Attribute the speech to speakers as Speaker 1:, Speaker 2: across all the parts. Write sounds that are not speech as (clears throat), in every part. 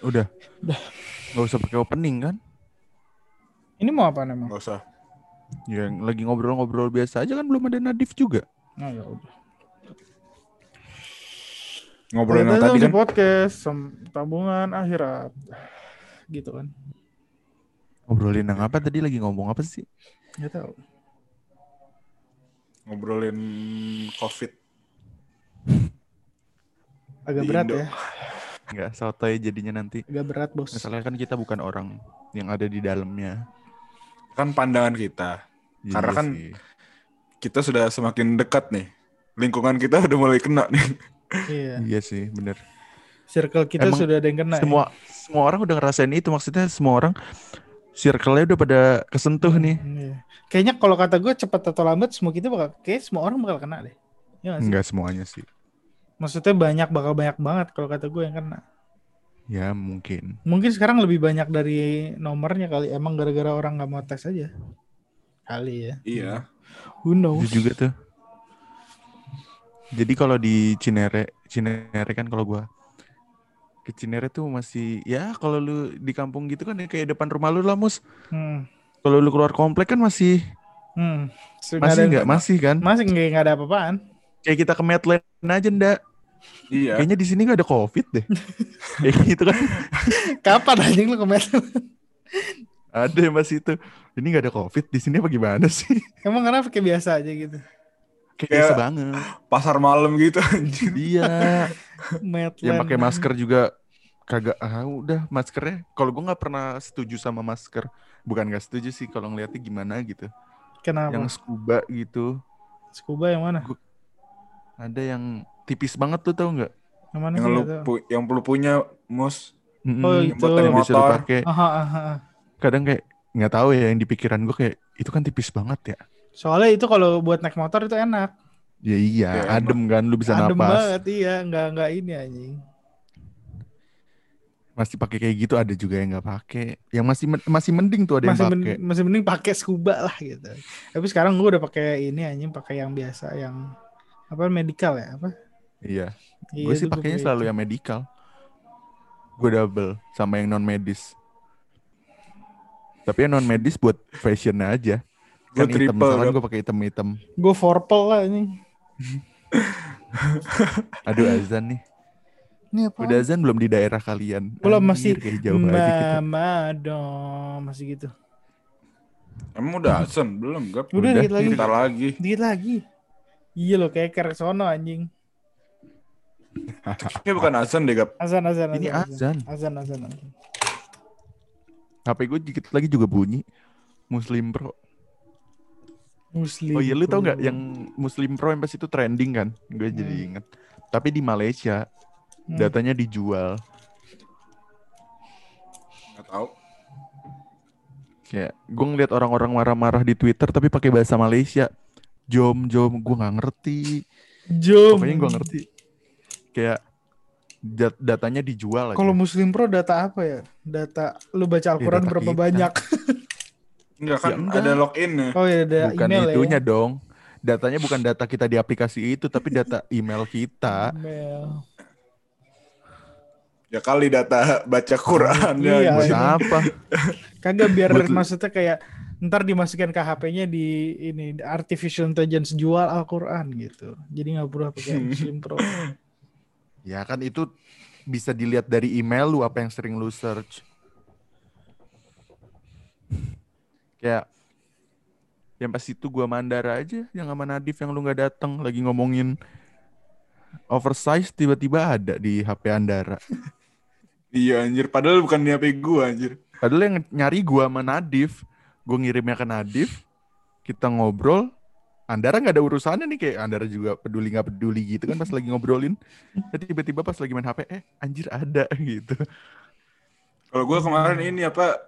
Speaker 1: Udah.
Speaker 2: Udah.
Speaker 1: Gak usah pakai opening kan?
Speaker 2: Ini mau apa emang?
Speaker 3: Gak usah.
Speaker 1: Yang lagi ngobrol-ngobrol biasa aja kan belum ada Nadif juga.
Speaker 2: Nah, ya udah.
Speaker 3: Ngobrolin yang tadi
Speaker 2: di
Speaker 3: kan.
Speaker 2: podcast tabungan akhirat. Gitu kan.
Speaker 1: Ngobrolin yang apa tadi lagi ngomong apa sih?
Speaker 2: Gak tahu.
Speaker 3: Ngobrolin COVID.
Speaker 2: Agak
Speaker 3: Di
Speaker 2: berat
Speaker 3: Indo.
Speaker 2: ya.
Speaker 1: Enggak, sotoy jadinya nanti.
Speaker 2: Agak berat, Bos.
Speaker 1: Masalahnya kan kita bukan orang yang ada di dalamnya.
Speaker 3: Kan pandangan kita. Karena
Speaker 1: Iya
Speaker 3: kan
Speaker 1: sih.
Speaker 3: Kita sudah semakin dekat nih. Lingkungan kita udah mulai kena nih.
Speaker 2: Iya.
Speaker 1: Iya sih, bener.
Speaker 2: Circle kita
Speaker 1: Emang
Speaker 2: sudah ada yang kena. ya.
Speaker 1: semua semua orang udah ngerasain itu maksudnya semua orang circle-nya udah pada kesentuh nih.
Speaker 2: Iya. Kayaknya kalau kata gue cepat atau lambat semua kita bakal kayak semua orang bakal kena deh. Ya nggak?
Speaker 1: Enggak semuanya sih.
Speaker 2: Maksudnya banyak bakal banyak banget kalau kata gue yang kena.
Speaker 1: Ya mungkin.
Speaker 2: Mungkin sekarang lebih banyak dari nomornya kali. Emang gara-gara orang nggak mau tes aja. Kali ya.
Speaker 3: Iya.
Speaker 2: Who knows?
Speaker 1: Itu juga tuh. Jadi kalau di Cinere, Cinere kan kalau gua ke Cinere tuh masih ya kalau lu di kampung gitu kan ya kayak depan rumah lu lah mus.
Speaker 2: Hmm.
Speaker 1: Kalau lu keluar komplek kan masih
Speaker 2: Hmm. Sudah
Speaker 1: masih enggak masih kan?
Speaker 2: Masih nggak nggak ada apa-apaan.
Speaker 1: Kayak kita ke Medland aja ndak.
Speaker 3: Iya.
Speaker 1: Kayaknya di sini nggak ada covid deh. (laughs) Kayak gitu kan.
Speaker 2: Kapan anjing lu kemarin?
Speaker 1: Ada yang masih itu. Ini nggak ada covid di sini apa gimana sih?
Speaker 2: Emang kenapa kayak biasa aja gitu?
Speaker 1: Kayak
Speaker 3: Kayak-
Speaker 1: biasa banget.
Speaker 3: Pasar malam gitu.
Speaker 1: Iya.
Speaker 2: Medland.
Speaker 1: yang pakai masker juga kagak ah udah maskernya kalau gua nggak pernah setuju sama masker bukan nggak setuju sih kalau ngeliatnya gimana gitu
Speaker 2: Kenapa?
Speaker 1: yang scuba gitu
Speaker 2: Scuba yang mana?
Speaker 1: ada yang tipis banget tuh tau nggak
Speaker 2: Yang mana
Speaker 3: yang
Speaker 2: sih?
Speaker 3: lu pu- yang perlu punya mus.
Speaker 1: Mm-mm,
Speaker 2: Oh,
Speaker 1: yang
Speaker 2: itu.
Speaker 1: buat yang bisa
Speaker 2: Aha, aha, aha.
Speaker 1: kadang kayak nggak tahu ya yang di pikiran gua kayak itu kan tipis banget ya
Speaker 2: Soalnya itu kalau buat naik motor itu enak.
Speaker 1: ya iya
Speaker 3: Ya,
Speaker 1: adem kan lu bisa
Speaker 2: Adem
Speaker 1: napas
Speaker 2: banget iya, nggak nggak ini anjing.
Speaker 1: masih pakai kayak gitu ada juga yang nggak pakai yang masih men- masih mending tuh ada
Speaker 2: Masih
Speaker 1: yang
Speaker 2: men-
Speaker 1: pakai
Speaker 2: masih mending pakai scuba lah gitu. Tapi sekarang gue udah pakai ini anjing, pakai yang biasa yang apa medical ya apa?
Speaker 1: Iya
Speaker 2: Iya,
Speaker 1: gue sih pakainya
Speaker 2: pakai
Speaker 1: selalu
Speaker 2: itu.
Speaker 1: yang medical gue double sama yang non medis tapi yang non medis buat fashionnya aja
Speaker 3: Gua
Speaker 1: kan hitam
Speaker 3: triple,
Speaker 1: misalkan
Speaker 3: Gap.
Speaker 1: gue pakai hitam hitam
Speaker 2: Gue forpel lah anjing. (laughs)
Speaker 1: aduh azan nih
Speaker 2: Ini apa?
Speaker 1: udah azan belum di daerah kalian
Speaker 2: Belum,
Speaker 1: Anjir,
Speaker 2: masih
Speaker 1: kayak jauh
Speaker 2: Mama dong, masih gitu.
Speaker 3: Emang udah asen belum gap?
Speaker 2: Udah,
Speaker 1: Udah,
Speaker 2: dikit lagi.
Speaker 3: Bentar lagi.
Speaker 2: Dikit lagi. Iya loh kayak kerek sono anjing.
Speaker 3: Ini bukan asen deh gap.
Speaker 2: Azan azan azan.
Speaker 1: ini azan
Speaker 2: Azan azan. azan.
Speaker 1: HP gue dikit lagi juga bunyi Muslim Pro
Speaker 2: Muslim.
Speaker 1: oh iya lu tau nggak yang Muslim Pro yang pas itu trending kan gue jadi
Speaker 2: Hmm.
Speaker 1: inget tapi di Malaysia
Speaker 2: Hmm.
Speaker 1: datanya dijual
Speaker 3: Gak tahu.
Speaker 1: Kayak gue ngeliat orang-orang marah-marah di Twitter tapi pakai bahasa Malaysia. Jom, jom, gue nggak ngerti.
Speaker 2: Jom.
Speaker 1: Pokoknya gue ngerti. Kayak dat- datanya dijual aja.
Speaker 2: Kalau Muslim Pro data apa ya? Data lu baca Al-Quran
Speaker 1: data
Speaker 2: berapa
Speaker 1: kita.
Speaker 2: banyak? (laughs)
Speaker 3: Enggak kan
Speaker 1: Ya enggak.
Speaker 3: ada login ya.
Speaker 2: Oh ya ada
Speaker 1: bukan
Speaker 2: email
Speaker 1: itunya
Speaker 2: ya.
Speaker 1: dong. Datanya bukan data kita di aplikasi itu, tapi data (laughs) email kita.
Speaker 2: Email.
Speaker 3: Ya kali data baca Quran
Speaker 2: Iya,
Speaker 3: ya.
Speaker 1: Buat
Speaker 2: iya.
Speaker 1: apa? (laughs)
Speaker 2: Kagak biar
Speaker 1: Betul.
Speaker 2: maksudnya kayak ntar dimasukkan ke HP-nya di ini artificial intelligence jual Al-Quran gitu. Jadi nggak perlu pakai Muslim Pro.
Speaker 1: Ya kan itu bisa dilihat dari email lu apa yang sering lu search. Kayak yang pas itu gua mandara aja yang sama Nadif yang lu nggak datang lagi ngomongin oversize tiba-tiba ada di HP Andara. (laughs)
Speaker 3: Iya anjir. Padahal bukan di HP gua anjir.
Speaker 1: Padahal yang nyari gua sama Nadif, gua ngirimnya ke Nadif, kita ngobrol, Andara nggak ada urusannya nih kayak Andara juga peduli nggak peduli gitu kan pas lagi ngobrolin. (laughs) Jadi tiba-tiba pas lagi main HP, eh anjir ada (laughs) gitu.
Speaker 3: Kalau gua kemarin ini apa?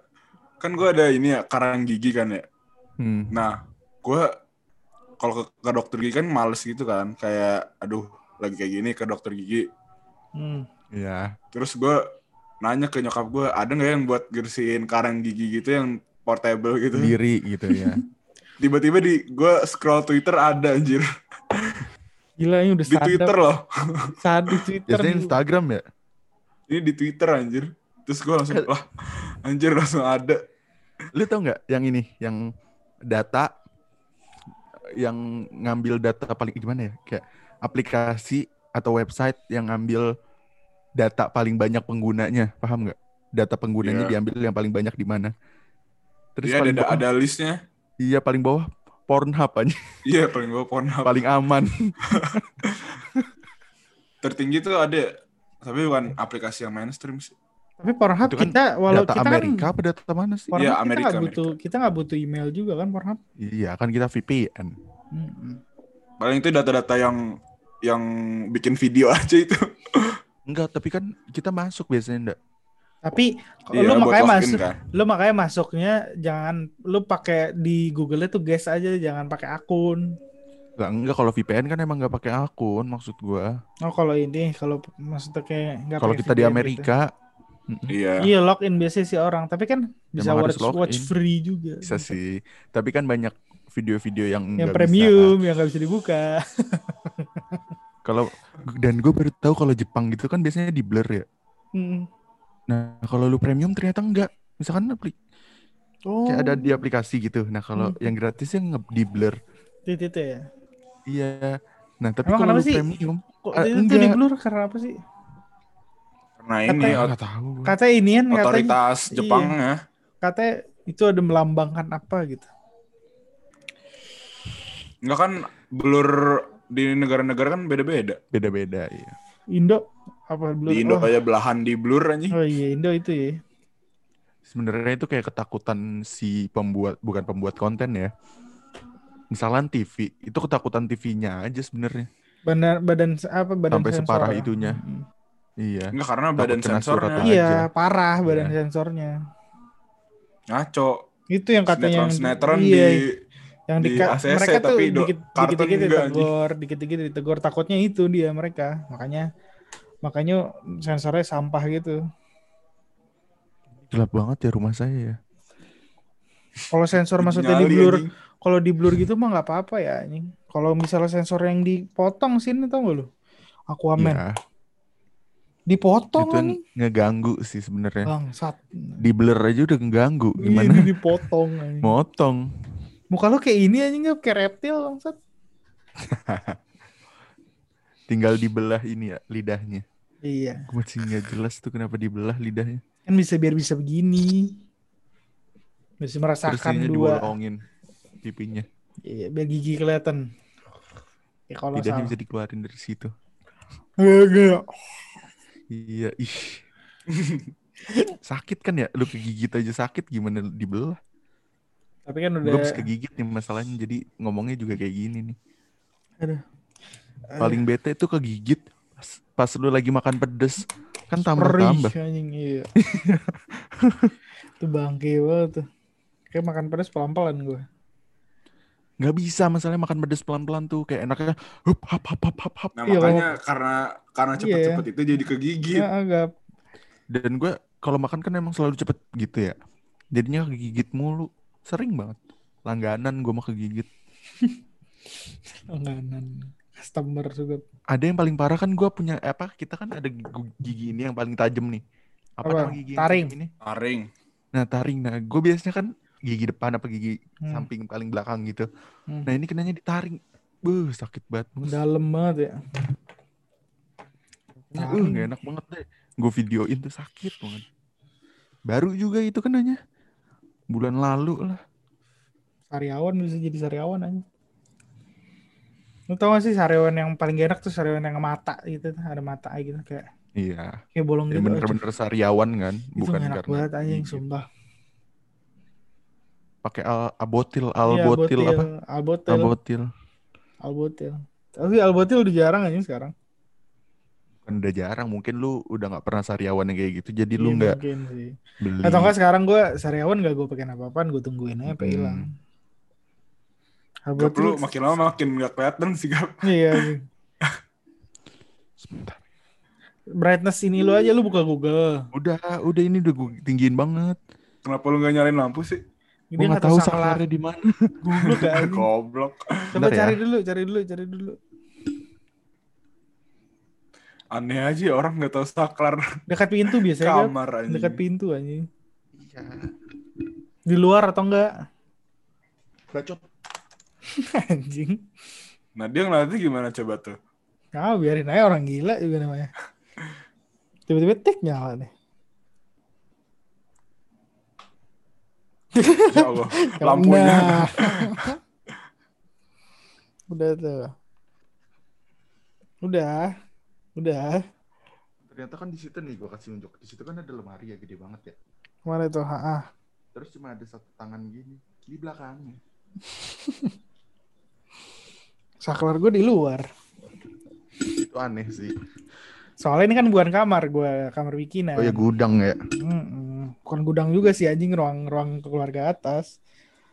Speaker 3: Kan gua ada ini ya karang gigi kan ya.
Speaker 1: Hmm.
Speaker 3: Nah, gua kalau ke, ke dokter gigi kan males gitu kan. Kayak aduh lagi kayak gini ke dokter gigi.
Speaker 2: Hmm.
Speaker 1: Ya,
Speaker 3: Terus gua nanya ke nyokap gua ada nggak yang buat bersihin karang gigi gitu yang portable gitu.
Speaker 1: sendiri gitu ya. (laughs)
Speaker 3: Tiba-tiba di gua scroll Twitter ada anjir.
Speaker 2: Gila ini udah
Speaker 3: Di
Speaker 2: sadar.
Speaker 3: Twitter loh.
Speaker 2: Saat di Twitter.
Speaker 1: Biasanya. Instagram ya.
Speaker 3: Ini di Twitter anjir. Terus gue langsung, lah anjir langsung ada.
Speaker 1: Lu tau nggak yang ini, yang data yang ngambil data paling gimana ya? Kayak aplikasi atau website yang ngambil data paling banyak penggunanya, paham nggak? Data penggunanya
Speaker 3: Iya.
Speaker 1: diambil yang paling banyak di mana? Terus paling
Speaker 3: ada, ada listnya.
Speaker 1: Iya paling bawah Pornhub aja,
Speaker 3: Iya paling gue Pornhub.
Speaker 1: paling aman. (laughs)
Speaker 3: Tertinggi tuh ada. Tapi bukan aplikasi yang mainstream sih.
Speaker 2: Tapi Pornhub
Speaker 1: Itu kan
Speaker 2: kita walau
Speaker 1: data
Speaker 2: kita
Speaker 1: Amerika
Speaker 2: kan
Speaker 1: apa data mana sih?
Speaker 2: Pornhub
Speaker 3: Iya,
Speaker 2: kita
Speaker 3: Amerika,
Speaker 2: nggak butuh kita nggak butuh email juga kan Pornhub.
Speaker 1: Iya kan kita VPN.
Speaker 2: Mm-mm.
Speaker 3: Paling itu data-data yang yang bikin video (laughs) aja itu.
Speaker 1: Enggak, tapi kan kita masuk biasanya enggak.
Speaker 2: Tapi
Speaker 3: Iya,
Speaker 2: lu makanya masuk,
Speaker 3: kan.
Speaker 2: lu makanya masuknya jangan lu pakai di Google itu guess aja jangan pakai akun.
Speaker 1: Enggak, enggak kalau VPN kan emang enggak pakai akun maksud gua.
Speaker 2: Oh kalau ini kalau maksudnya kayak nggak
Speaker 1: Kalau kita di
Speaker 2: VPN gitu.
Speaker 1: Amerika mm-mm,
Speaker 3: Iya.
Speaker 2: Iya login biasanya sih orang, tapi kan bisa
Speaker 1: Emang harus
Speaker 2: watch, watch free juga.
Speaker 1: bisa sih. Tapi kan banyak video-video yang
Speaker 2: Yang
Speaker 1: nggak
Speaker 2: premium
Speaker 1: bisa.
Speaker 2: yang nggak bisa dibuka.
Speaker 1: Kalau dan gue baru tahu kalau Jepang gitu kan biasanya di blur ya.
Speaker 2: Mm.
Speaker 1: Nah, kalau lu premium ternyata enggak. Misalkan apli-
Speaker 2: Oh,
Speaker 1: kayak ada di aplikasi gitu. Nah, kalau
Speaker 2: Hmm.
Speaker 1: yang gratis yang nge- di blur.
Speaker 2: titik ya.
Speaker 1: Iya. Nah, tapi
Speaker 2: Emang
Speaker 1: kalau
Speaker 2: kenapa
Speaker 1: lu
Speaker 2: sih?
Speaker 1: premium
Speaker 2: Kok
Speaker 1: Ah,
Speaker 2: itu di blur karena apa sih?
Speaker 3: Karena ini
Speaker 2: Katanya-
Speaker 3: ot-
Speaker 1: enggak tahu. gua.
Speaker 2: Kata inian katanya
Speaker 3: otoritas
Speaker 2: iya.
Speaker 3: Jepang ya.
Speaker 2: katanya itu ada melambangkan apa gitu.
Speaker 3: Enggak kan blur di negara-negara kan beda-beda.
Speaker 1: Beda-beda, iya.
Speaker 2: Indo apa blur?
Speaker 3: Di Indo
Speaker 2: oh,
Speaker 3: aja belahan di blur anjing.
Speaker 2: oh iya Indo itu ya.
Speaker 1: Sebenarnya itu kayak ketakutan si pembuat bukan pembuat konten ya. Misalnya TV, itu ketakutan TV-nya aja sebenarnya.
Speaker 2: Badan badan apa badan
Speaker 1: Sampai
Speaker 2: sensor
Speaker 1: separah
Speaker 2: ya?
Speaker 1: itunya.
Speaker 2: Mm-mm.
Speaker 1: Iya.
Speaker 3: Enggak karena
Speaker 1: Takut
Speaker 3: badan sensornya
Speaker 1: aja.
Speaker 2: Iya, parah badan
Speaker 1: Iya.
Speaker 2: sensornya.
Speaker 3: ngaco.
Speaker 2: Itu yang katanya yang
Speaker 3: Sinetron-sinetron
Speaker 2: iya,
Speaker 3: di
Speaker 2: yang
Speaker 3: di
Speaker 2: di,
Speaker 3: ACC,
Speaker 2: mereka tuh dikit
Speaker 3: kartun
Speaker 2: dikit ditegur, dikit dikit ditegur takutnya itu dia mereka. Makanya makanya sensornya sampah gitu.
Speaker 1: Gelap banget ya rumah saya ya.
Speaker 2: Kalau sensor maksudnya di blur, kalau di blur gitu mah nggak apa-apa ya anjing. Kalau misalnya sensor yang dipotong sini tau gak lu? Aquaman
Speaker 1: Iya.
Speaker 2: dipotong
Speaker 1: itu
Speaker 2: anjing.
Speaker 1: ngeganggu sih sebenarnya.
Speaker 2: Bangsat.
Speaker 1: Di blur aja udah ngeganggu.
Speaker 2: Ini
Speaker 1: Gimana?
Speaker 2: dipotong anjing.
Speaker 1: Motong.
Speaker 2: Muka lu kayak ini anjing kayak reptil bangsat. (laughs)
Speaker 1: Tinggal dibelah ini ya lidahnya.
Speaker 2: Iya.
Speaker 1: Gue masih nggak jelas tuh kenapa dibelah lidahnya.
Speaker 2: Kan bisa biar bisa begini. Bisa merasakan dua.
Speaker 1: dibolongin pipinya.
Speaker 2: Iya, biar gigi kelihatan. Ya kalau
Speaker 1: Lidahnya
Speaker 2: salah.
Speaker 1: bisa dikeluarin dari situ.
Speaker 2: Enggak.
Speaker 1: Iya, ih. sakit kan ya? Lu kegigit aja sakit gimana dibelah?
Speaker 2: Tapi kan
Speaker 1: Gue
Speaker 2: udah
Speaker 1: habis kegigit nih masalahnya jadi ngomongnya juga kayak gini nih.
Speaker 2: Aduh.
Speaker 1: Paling bete itu kegigit pas, lu lagi makan pedes kan
Speaker 2: perih
Speaker 1: tambah-tambah.
Speaker 2: anjing iya. (laughs) Itu bangke banget tuh. Kayak makan pedas pelan-pelan gue.
Speaker 1: Nggak bisa masalahnya makan pedes pelan-pelan tuh kayak enaknya hup hap hap hap hap hap.
Speaker 3: Nah,
Speaker 2: Iya,
Speaker 3: makanya karena karena
Speaker 2: Iya.
Speaker 3: cepet-cepet itu jadi kegigit.
Speaker 2: Ya agak
Speaker 1: Dan gue kalau makan kan emang selalu cepet gitu ya. Jadinya kegigit mulu. Sering banget. Langganan gue mah kegigit. (laughs)
Speaker 2: langganan customer juga.
Speaker 1: Ada yang paling parah kan gue punya apa? Kita kan ada gigi ini yang paling tajam nih. Apa,
Speaker 2: Apa?
Speaker 1: nama gigi
Speaker 2: Taring.
Speaker 1: ini?
Speaker 3: Taring.
Speaker 1: Nah taring. Nah gue biasanya kan gigi depan apa gigi
Speaker 2: Hmm.
Speaker 1: samping paling belakang gitu.
Speaker 2: Hmm.
Speaker 1: Nah ini kenanya di taring. Buh sakit banget. Mus.
Speaker 2: Dalam banget ya.
Speaker 1: Uh,
Speaker 2: taring.
Speaker 1: gak enak banget deh. Gue videoin tuh sakit banget. Baru juga itu kenanya. Bulan lalu lah.
Speaker 2: Sariawan bisa jadi sariawan aja. Lu tau gak sih sariawan yang paling enak tuh sariawan yang mata gitu, ada mata gitu kayak
Speaker 1: Iya.
Speaker 2: kayak bolong
Speaker 1: Ya
Speaker 2: gitu.
Speaker 1: bener-bener sariawan kan.
Speaker 2: itu
Speaker 1: Bukan
Speaker 2: enak
Speaker 1: karena
Speaker 2: banget aja yang sumpah.
Speaker 1: Pakai al abotil,
Speaker 2: Iya,
Speaker 1: albotil apa?
Speaker 2: Albotil.
Speaker 1: Albotil.
Speaker 2: Albotil. Tapi albotil udah jarang aja sekarang.
Speaker 1: Kan udah jarang. Mungkin lu udah nggak pernah sariawan yang kayak gitu. Jadi lu
Speaker 2: Iya,
Speaker 1: nggak
Speaker 2: mungkin sih.
Speaker 1: beli.
Speaker 2: Atau enggak sekarang gue sariawan gak gue pakai apa-apaan, gue tungguin aja sampai hilang. Albotil.
Speaker 3: perlu makin lama makin gak kelihatan sih gak.
Speaker 2: Iya. iya.
Speaker 1: Sebentar.
Speaker 2: Brightness ini lu aja lu buka Google.
Speaker 1: Udah, udah ini udah gue tinggiin banget.
Speaker 3: Kenapa lu gak nyalain lampu sih?
Speaker 1: Gue nggak tahu salarnya di mana. (laughs)
Speaker 2: Google kan. (laughs)
Speaker 3: Goblok.
Speaker 2: Coba
Speaker 1: Bentar ya.
Speaker 2: cari dulu, cari dulu, cari dulu.
Speaker 3: Aneh aja orang nggak tahu saklar
Speaker 2: Dekat pintu biasanya. Gap.
Speaker 3: kamar aja.
Speaker 2: Dekat pintu anjing.
Speaker 1: Iya.
Speaker 2: Di luar atau enggak?
Speaker 1: Bacot. (laughs)
Speaker 2: anjing.
Speaker 3: Nah dia ngelatih gimana coba tuh?
Speaker 2: Ah, biarin aja orang gila juga namanya. Tiba-tiba tek nyala nih.
Speaker 3: Ya Allah, (laughs) lampunya.
Speaker 2: Nah. (laughs) Udah tuh. Udah. Udah.
Speaker 1: Ternyata kan di situ nih gue kasih unjuk. Di situ kan ada lemari ya gede banget ya.
Speaker 2: Ke mana tuh? Ah, ah.
Speaker 1: Terus cuma ada satu tangan gini di belakangnya.
Speaker 2: Saklar gue di luar.
Speaker 1: Itu aneh sih.
Speaker 2: Soalnya ini kan bukan kamar gue, kamar bikinan.
Speaker 1: Oh ya gudang ya.
Speaker 2: Mm-mm. Bukan gudang juga sih anjing ruang ruang keluarga atas.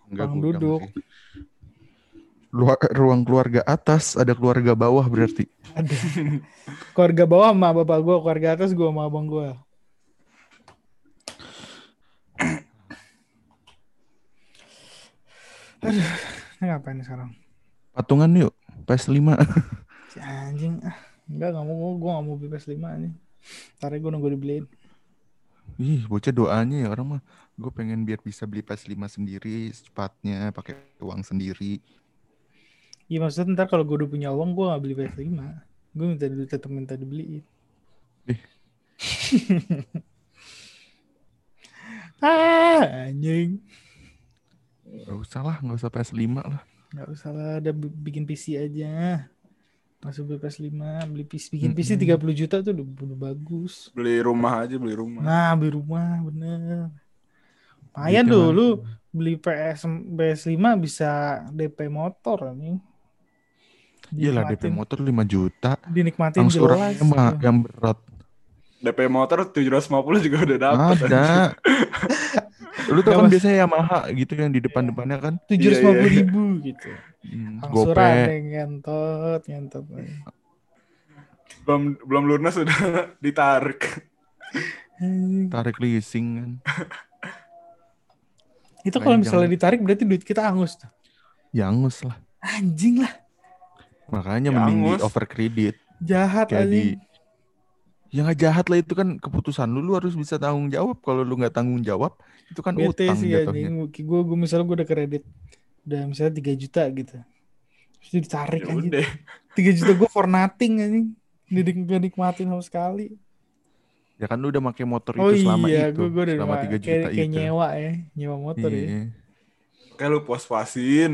Speaker 1: Enggak
Speaker 2: Ruang duduk.
Speaker 1: sih. Luar, ruang keluarga atas, ada keluarga bawah berarti.
Speaker 2: Ada. keluarga bawah sama bapak gue, keluarga atas gue sama abang gue. Aduh, ini ngapain sekarang?
Speaker 1: Patungan yuk, PS5.
Speaker 2: Si anjing ah. Enggak, gak mau gue gak mau beli PS5 nih. Ntar gue nunggu dibeliin.
Speaker 1: Ih, bocah doanya ya orang mah. Gue pengen biar bisa beli PS5 sendiri secepatnya, pakai uang sendiri.
Speaker 2: Iya maksudnya ntar kalau gue udah punya uang gue gak beli PS5. Gue minta dulu tetap minta dibeliin.
Speaker 1: Ih. (laughs)
Speaker 2: ah, anjing.
Speaker 1: Gak usah lah, gak usah PS5 lah.
Speaker 2: Gak usah lah, udah bi- bikin PC aja. Masuk beli PS5, beli PC, bikin PC
Speaker 1: Mm-mm.
Speaker 2: 30 juta tuh udah, udah bagus.
Speaker 3: Beli rumah aja, beli rumah.
Speaker 2: Nah, beli rumah bener. Lumayan
Speaker 1: Duitnya
Speaker 2: dulu
Speaker 1: mah-
Speaker 2: beli PS PS5 bisa DP motor nih.
Speaker 1: Iyalah DP motor 5 juta.
Speaker 2: dinikmatin
Speaker 1: Langsung
Speaker 2: jelas. tuh.
Speaker 1: yang berat.
Speaker 3: DP motor 750 juga udah dapet.
Speaker 1: Ada. (laughs) Lu
Speaker 2: Nggak,
Speaker 1: kan
Speaker 2: Mas.
Speaker 1: biasanya Yamaha gitu yang di depan-depannya kan.
Speaker 2: tujuh ratus lima puluh
Speaker 3: Iya, iya.
Speaker 2: ribu gitu.
Speaker 1: Hmm,
Speaker 2: Angsuran ngentot, ngentot.
Speaker 3: Belum belum lunas sudah (laughs) ditarik.
Speaker 1: Tarik leasing kan.
Speaker 2: Itu kalau misalnya
Speaker 1: jangan-
Speaker 2: ditarik berarti duit kita angus tuh.
Speaker 1: Yangus lah.
Speaker 2: Anjing lah,
Speaker 1: Makanya
Speaker 3: Ya,
Speaker 1: mending di
Speaker 3: angus.
Speaker 1: over kredit.
Speaker 2: jahat
Speaker 1: Kayak di
Speaker 2: anjing.
Speaker 1: Ya nggak jahat lah itu kan keputusan lu, lu harus bisa tanggung jawab. Kalau lu nggak tanggung jawab, itu kan
Speaker 2: Bete
Speaker 1: utang
Speaker 2: sih
Speaker 1: jatuhnya.
Speaker 2: anjing. Gue gue misalnya gue udah kredit udah misalnya 3 juta gitu. Terus ditarik
Speaker 3: Ya udah.
Speaker 2: 3 juta gue for nothing anjing. Didik gak nikmatin sama sekali.
Speaker 1: Ya kan lu udah pakai motor
Speaker 2: Oh
Speaker 1: itu selama
Speaker 2: iya,
Speaker 1: itu,
Speaker 2: gue gue udah
Speaker 1: selama
Speaker 2: nyewa-
Speaker 1: 3
Speaker 2: kayak,
Speaker 1: juta
Speaker 2: kayak
Speaker 1: itu.
Speaker 2: nyewa ya, nyewa motor ya.
Speaker 1: Iya.
Speaker 3: Kayak lu puas-puasin.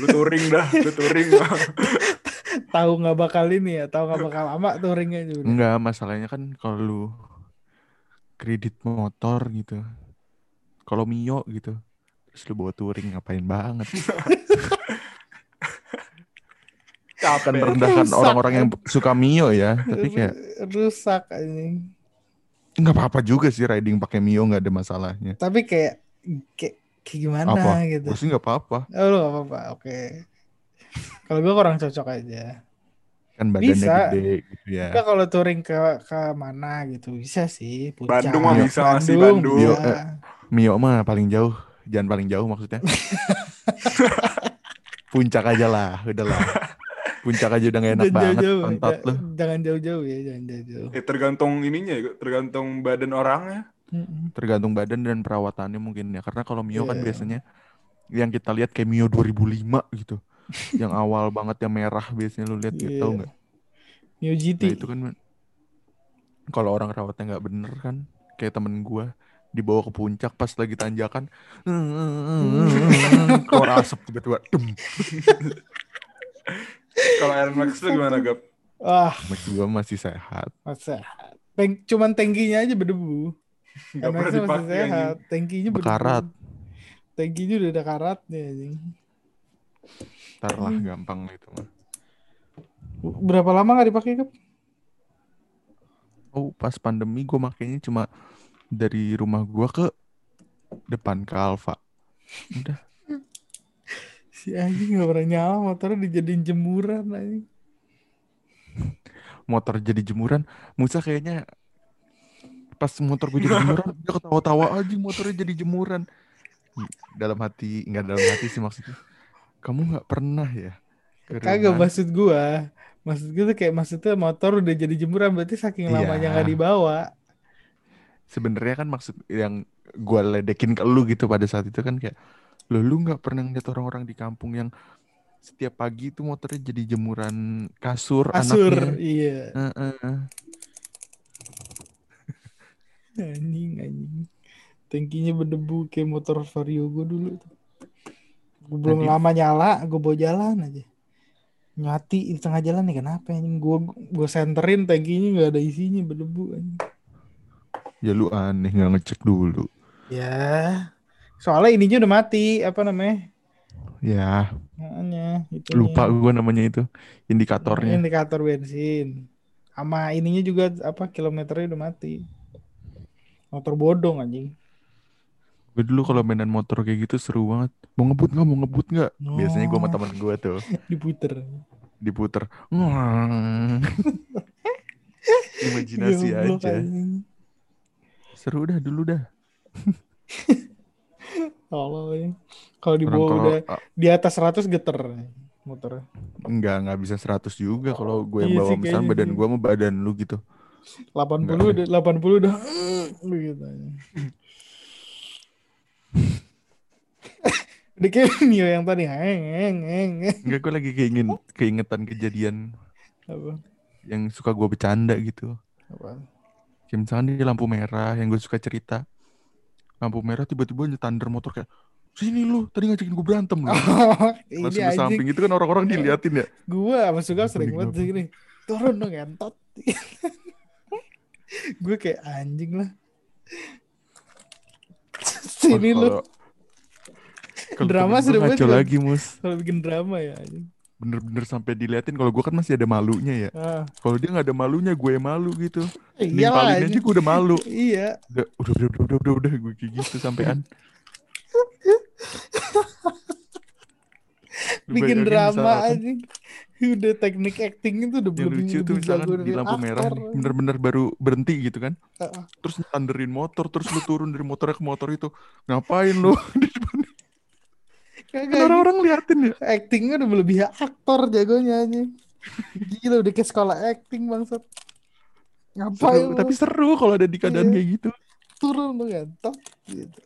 Speaker 3: lu touring dah, lu touring dah. (laughs)
Speaker 2: Tahu nggak bakal ini ya, tahu nggak bakal lama touringnya juga.
Speaker 1: Enggak, masalahnya kan kalau lu kredit motor gitu. Kalau Mio gitu. Terus lu bawa touring ngapain banget? Akan merendahkan orang-orang yang suka Mio ya. Tapi kayak
Speaker 2: rusak anjing.
Speaker 1: nggak apa-apa juga sih riding pakai Mio nggak ada masalahnya.
Speaker 2: Tapi kayak kayak, kayak gimana
Speaker 1: Apa?
Speaker 2: gitu.
Speaker 1: Pasti nggak apa-apa.
Speaker 2: Oh lu apa-apa, oke. Kalau gue kurang cocok aja.
Speaker 1: Kan badannya
Speaker 2: Bisa.
Speaker 1: gede gitu ya.
Speaker 2: Enggak kalau touring ke ke mana gitu bisa sih. Puncak,
Speaker 3: Bandung
Speaker 1: mah
Speaker 3: bisa masih Bandung.
Speaker 1: Bio,
Speaker 2: bisa.
Speaker 1: eh, Mio mah paling jauh, jangan paling jauh maksudnya. (laughs) Puncak aja lah, udahlah. Puncak aja udah gak enak
Speaker 2: Jangan
Speaker 1: banget
Speaker 2: jauh-jauh,
Speaker 1: pantat
Speaker 2: ja-
Speaker 1: lu.
Speaker 2: Jangan jauh-jauh ya, jangan jauh-jauh.
Speaker 3: Eh, tergantung ininya, ya, tergantung badan orangnya.
Speaker 1: Tergantung badan dan perawatannya mungkin ya. Karena kalau Mio kan
Speaker 2: Iya.
Speaker 1: biasanya yang kita lihat kayak Mio 2005 gitu. Yang awal banget yang merah biasanya lu lihat gitu
Speaker 2: Iya.
Speaker 1: tau nggak?
Speaker 2: New GT.
Speaker 1: Nah itu kan kalau orang rawatnya nggak bener kan kayak temen gua dibawa ke puncak pas lagi tanjakan (laughs) keluar asap tiba-tiba dem (laughs)
Speaker 3: Kalau Air Max itu gimana, Gap?
Speaker 2: Wah,
Speaker 1: Max gua masih sehat
Speaker 2: masa. Teng cuman tangkinya aja berdebu.
Speaker 3: Gak pernah
Speaker 2: MX-nya masih
Speaker 3: dipakai
Speaker 2: sehat. Tangkinya berdebu.
Speaker 1: Bekarat.
Speaker 2: Tangkinya udah ada karatnya anjing.
Speaker 1: Ntar lah
Speaker 2: Hmm.
Speaker 1: gampang itu mah
Speaker 2: Berapa lama nggak dipakai, Kap?
Speaker 1: oh pas pandemi gua makainya cuma dari rumah gua ke depan ke Alfa udah (laughs)
Speaker 2: Si anjing nggak pernah nyala motornya dijadiin jemuran anjing.
Speaker 1: motor jadi jemuran Musa kayaknya pas motor gue jadi jemuran dia ketawa-tawa aja motornya jadi jemuran dalam hati nggak dalam hati sih maksudnya kamu nggak pernah ya
Speaker 2: Kagak maksud gua. Maksud gua tuh kayak maksudnya motor udah jadi jemuran berarti saking
Speaker 1: Iya.
Speaker 2: lamanya nggak dibawa.
Speaker 1: Sebenarnya kan maksud yang gua ledekin ke lu gitu pada saat itu kan kayak lo lu nggak pernah ngeliat orang-orang di kampung yang setiap pagi itu motornya jadi jemuran kasur,
Speaker 2: Kasur,
Speaker 1: anaknya.
Speaker 2: iya.
Speaker 1: Heeh.
Speaker 2: Anjing, anjing. Tankinya berdebu kayak motor Vario gue dulu. tuh. Gua belum
Speaker 1: Tadi-
Speaker 2: lama nyala, gue bawa jalan aja. Nyati di tengah jalan nih kenapa anjing? Gue gue senterin tankinya nggak ada isinya berdebu anjing.
Speaker 1: Ya lu aneh nggak ngecek dulu.
Speaker 2: Ya. Soalnya ininya udah mati, apa namanya?
Speaker 1: Ya,
Speaker 2: Makanya itu
Speaker 1: lupa gua namanya itu indikatornya.
Speaker 2: Indikator bensin. Sama ininya juga apa kilometernya udah mati. Motor bodong anjing.
Speaker 1: Gue dulu kalau mainan motor kayak gitu seru banget. Mau ngebut nggak? Mau ngebut nggak? Biasanya gue sama
Speaker 2: Oh.
Speaker 1: teman gue tuh (laughs)
Speaker 2: Diputer.
Speaker 1: diputer. (laughs) Imajinasi
Speaker 2: Goblok,
Speaker 1: aja.
Speaker 2: anjing.
Speaker 1: Seru dah dulu dah. (laughs)
Speaker 2: Kalau ya. Kalau di bawah udah
Speaker 1: ah,
Speaker 2: di atas 100 geter motor.
Speaker 1: enggak enggak bisa 100 juga kalau gue yang
Speaker 2: Iya
Speaker 1: bawa misalnya badan
Speaker 2: sih.
Speaker 1: gue sama badan lu gitu.
Speaker 2: 80
Speaker 1: Enggak
Speaker 2: udah 80 udah aja. (laughs) Udah kayak Mio yang tadi.
Speaker 1: Enggak gue lagi keingin keingetan kejadian
Speaker 2: apa
Speaker 1: yang suka gue bercanda gitu.
Speaker 2: apa
Speaker 1: Kayak misalnya di lampu merah yang gue suka cerita. Lampu merah tiba-tiba nyetander motor kayak sini lu tadi ngajakin gue berantem (laughs) lu.
Speaker 2: ini
Speaker 1: Langsung ke samping itu kan orang-orang diliatin ya.
Speaker 2: gua sama suka sering banget
Speaker 1: apa?
Speaker 2: gini turun dong entot (laughs) gue kayak anjing lah sini
Speaker 1: Wah,
Speaker 2: lu Drama
Speaker 1: ngaco
Speaker 2: banget,
Speaker 1: lagi mus.
Speaker 2: kalau bikin drama ya.
Speaker 1: Bener-bener sampai diliatin kalau gue kan masih ada malunya ya.
Speaker 2: ah
Speaker 1: Kalau dia nggak ada malunya gue malu gitu.
Speaker 2: iya
Speaker 1: Nimpalin aja gue udah malu.
Speaker 2: iya
Speaker 1: Udah udah udah udah udah, udah, udah. gue kayak gitu sampean. (laughs)
Speaker 2: Bikin drama anjing udah teknik acting itu udah
Speaker 1: Yang
Speaker 2: lebih
Speaker 1: lucu tuh
Speaker 2: lebih
Speaker 1: misalkan di lampu merah
Speaker 2: aktor.
Speaker 1: bener-bener baru berhenti gitu kan.
Speaker 2: Heeh.
Speaker 1: Terus tanderin motor, terus lu turun dari motornya ke motor itu. Ngapain lu? (laughs) Di depan. Kan orang-orang liatin ya.
Speaker 2: actingnya udah melebihi aktor jagonya anjing gila udah kayak sekolah acting bangsat ngapain
Speaker 1: Seru,
Speaker 2: lu
Speaker 1: tapi seru kalau ada di keadaan
Speaker 2: Iya.
Speaker 1: kayak gitu.
Speaker 2: turun lu ngentot gitu.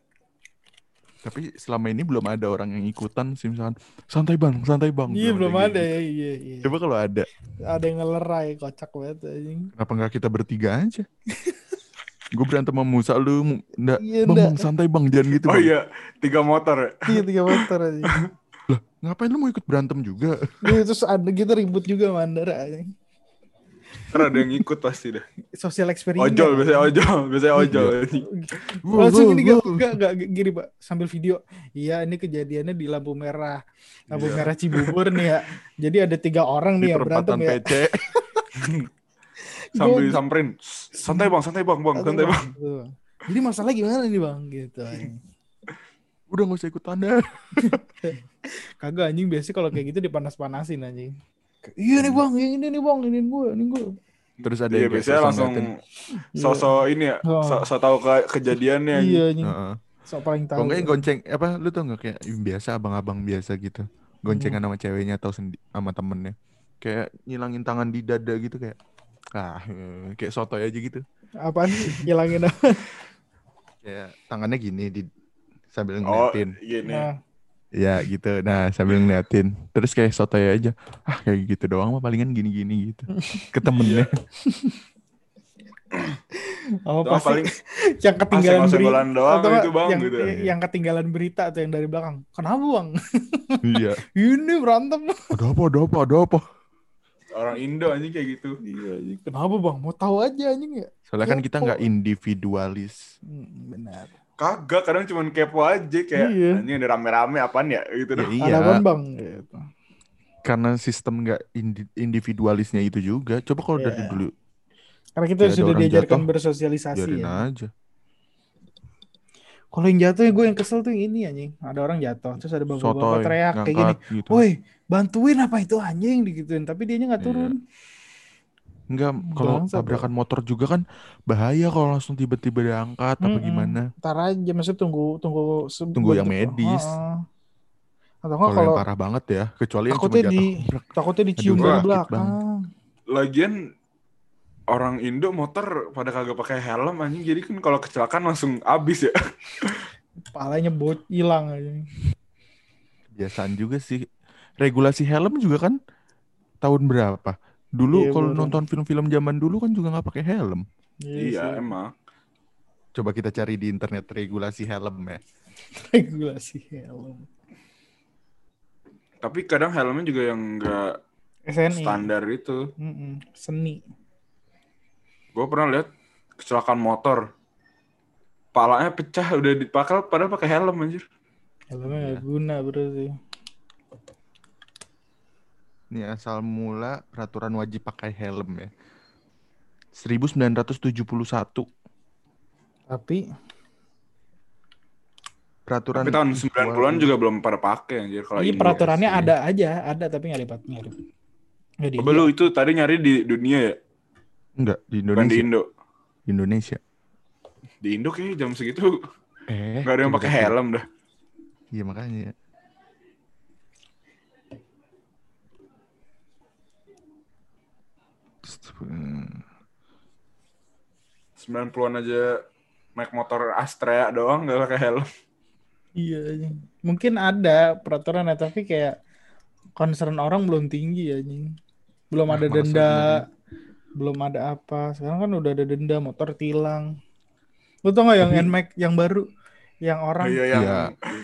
Speaker 1: Tapi selama ini belum ada orang yang ikutan sih misalkan santai bang, santai bang.
Speaker 2: iya belum
Speaker 1: kayak
Speaker 2: ada
Speaker 1: gitu.
Speaker 2: ya iya iya
Speaker 1: Coba kalau ada,
Speaker 2: ada yang ngelerai kocak banget anjing
Speaker 1: kenapa nggak kita bertiga aja? Gue berantem sama Musa lu, nggak,
Speaker 2: Iya,
Speaker 1: bang, bang, santai bang, jangan gitu.
Speaker 3: Oh
Speaker 1: Bang.
Speaker 3: iya, tiga motor ya.
Speaker 2: iya tiga motor anjing
Speaker 1: Lah, ngapain lu mau ikut berantem juga?
Speaker 2: Iya, terus ada kita ribut juga sama Andara anjing
Speaker 3: Ntar ada yang ikut pasti dah.
Speaker 2: sosial eksperimen
Speaker 3: Ojol, biasanya ojol, biasanya ojol.
Speaker 2: langsung gini
Speaker 1: wow,
Speaker 2: gak, gak, gak, gini pak sambil video iya ini kejadiannya di lampu merah lampu
Speaker 3: Iya.
Speaker 2: merah Cibubur nih ya jadi ada tiga orang
Speaker 1: Di
Speaker 2: nih yang berantem
Speaker 1: perempatan
Speaker 2: ya
Speaker 1: PC. (laughs)
Speaker 3: Sambil samperin. Santai bang, santai bang, bang, santai bang.
Speaker 2: Jadi masalah gimana nih bang gitu.
Speaker 1: Udah gak usah ikut tanda. (laughs)
Speaker 2: kagak anjing biasanya kalau kayak gitu dipanas-panasin anjing iya nih bang yang ini nih bang ini gue ini gue
Speaker 1: Terus ada
Speaker 3: Iya,
Speaker 1: yang
Speaker 3: biasanya
Speaker 1: sosok
Speaker 3: langsung sosok ini ya,
Speaker 2: Oh.
Speaker 3: so, so tahu ke kejadiannya.
Speaker 2: iya anjing
Speaker 1: Heeh.
Speaker 2: so paling tahu
Speaker 1: yang gonceng apa lu tau nggak kayak biasa abang-abang biasa gitu. Goncengan
Speaker 2: Hmm.
Speaker 1: sama ceweknya atau sendi sama temennya. Kayak ngilangin tangan di dada gitu kayak ah eh, kayak sotoy aja gitu.
Speaker 2: apaan sih hilangin apa (laughs)
Speaker 1: Kayak tangannya gini di sambil
Speaker 3: Oh,
Speaker 1: ngeliatin.
Speaker 3: gini.
Speaker 2: nah,
Speaker 1: Ya gitu. Nah, sambil ngeliatin. Terus kayak sotoy aja. Ah, kayak gitu doang mah palingan gini-gini gitu. (laughs) Ke temennya. (laughs)
Speaker 2: apa
Speaker 3: Doang
Speaker 2: pasti
Speaker 3: paling
Speaker 2: yang ketinggalan berita
Speaker 3: doang
Speaker 2: atau
Speaker 3: itu, Bang,
Speaker 2: yang,
Speaker 3: gitu.
Speaker 2: yang ketinggalan berita atau yang dari belakang kenapa bang (laughs)
Speaker 1: iya.
Speaker 2: ini berantem
Speaker 1: Ada apa? Ada apa? Ada apa?
Speaker 3: orang Indo anjing kayak gitu.
Speaker 2: iya anjing. kenapa bang mau tahu aja anjing ya
Speaker 1: Soalnya kan kita nggak individualis.
Speaker 2: Hmm, benar
Speaker 3: Kagak, kadang cuma kepo aja kayak
Speaker 2: Iya.
Speaker 3: anjing ada rame-rame apaan ya gitu
Speaker 1: Ya, iya.
Speaker 2: ada apaan bang gitu.
Speaker 1: Karena sistem nggak indi- individualisnya itu juga. Coba kalau dari
Speaker 2: Iya.
Speaker 1: dulu
Speaker 2: karena kita
Speaker 1: ada
Speaker 2: sudah diajarkan
Speaker 1: jatuh,
Speaker 2: bersosialisasi ya
Speaker 1: aja.
Speaker 2: kalau yang jatuh ya gue yang kesel tuh yang ini anjing ada orang jatuh terus ada bapak-bapak teriak kayak gini
Speaker 1: gitu.
Speaker 2: woi bantuin apa itu anjing digituin tapi dia nggak
Speaker 1: Iya.
Speaker 2: turun
Speaker 1: Enggak, kalau tabrakan motor juga kan bahaya kalau langsung tiba-tiba diangkat apa
Speaker 2: Mm-mm.
Speaker 1: gimana.
Speaker 2: Ntar aja maksudnya tunggu tunggu
Speaker 1: Tunggu yang medis.
Speaker 2: Heeh. Atau enggak
Speaker 1: Kalau
Speaker 2: kalau
Speaker 1: yang parah banget ya, kecuali yang cuma
Speaker 2: takutnya
Speaker 1: jatuh.
Speaker 2: di- takutnya dicium dari belakang.
Speaker 3: Lagian orang Indo motor pada kagak pakai helm anjing jadi kan kalau kecelakaan langsung abis ya. (laughs)
Speaker 2: Palanya bot hilang aja.
Speaker 1: Kebiasaan juga sih. Regulasi helm juga kan tahun berapa? Dulu
Speaker 2: Iya,
Speaker 1: kalau nonton film-film zaman dulu kan juga nggak pakai helm.
Speaker 3: iya
Speaker 2: sih.
Speaker 3: emang.
Speaker 1: Coba kita cari di internet regulasi helm ya. (laughs)
Speaker 2: Regulasi helm.
Speaker 3: Tapi kadang helmnya juga yang enggak
Speaker 2: SNI.
Speaker 3: standar itu.
Speaker 2: Mm-mm. Seni.
Speaker 3: Gue pernah lihat kecelakaan motor. Palanya pecah udah dipakai padahal pakai helm anjir.
Speaker 2: Helmnya nggak
Speaker 1: Iya.
Speaker 2: guna berarti.
Speaker 1: Ini asal mula peraturan wajib pakai helm ya. 1971
Speaker 2: Tapi
Speaker 1: peraturan
Speaker 3: Tapi tahun
Speaker 1: visual
Speaker 3: 90-an juga belum pada pakai anjir kalau
Speaker 2: ini
Speaker 3: ini.
Speaker 2: peraturannya
Speaker 1: sih.
Speaker 2: ada aja, ada tapi nggak dipat nggak di- nggak di-
Speaker 3: Coba lu itu tadi nyari di dunia ya,
Speaker 1: enggak di
Speaker 3: bukan di
Speaker 1: Indonesia.
Speaker 3: Indo.
Speaker 1: Di Indonesia.
Speaker 3: Di Indo kayaknya jam segitu
Speaker 1: Eh,
Speaker 3: nggak ada yang pakai helm dah.
Speaker 1: Iya makanya. Hmm.
Speaker 3: 90-an aja naik motor Astrea doang nggak pakai helm.
Speaker 2: Iya, iya. mungkin ada peraturan ya, tapi kayak concern orang belum tinggi ya, anjing. Belum
Speaker 1: Ah,
Speaker 2: ada
Speaker 1: masa
Speaker 2: denda,
Speaker 1: sebenarnya.
Speaker 2: belum ada apa. Sekarang kan udah ada denda motor tilang. Lu tau gak yang
Speaker 1: Tapi-
Speaker 2: NMAX yang baru, yang orang
Speaker 3: Iya yang
Speaker 1: Iya.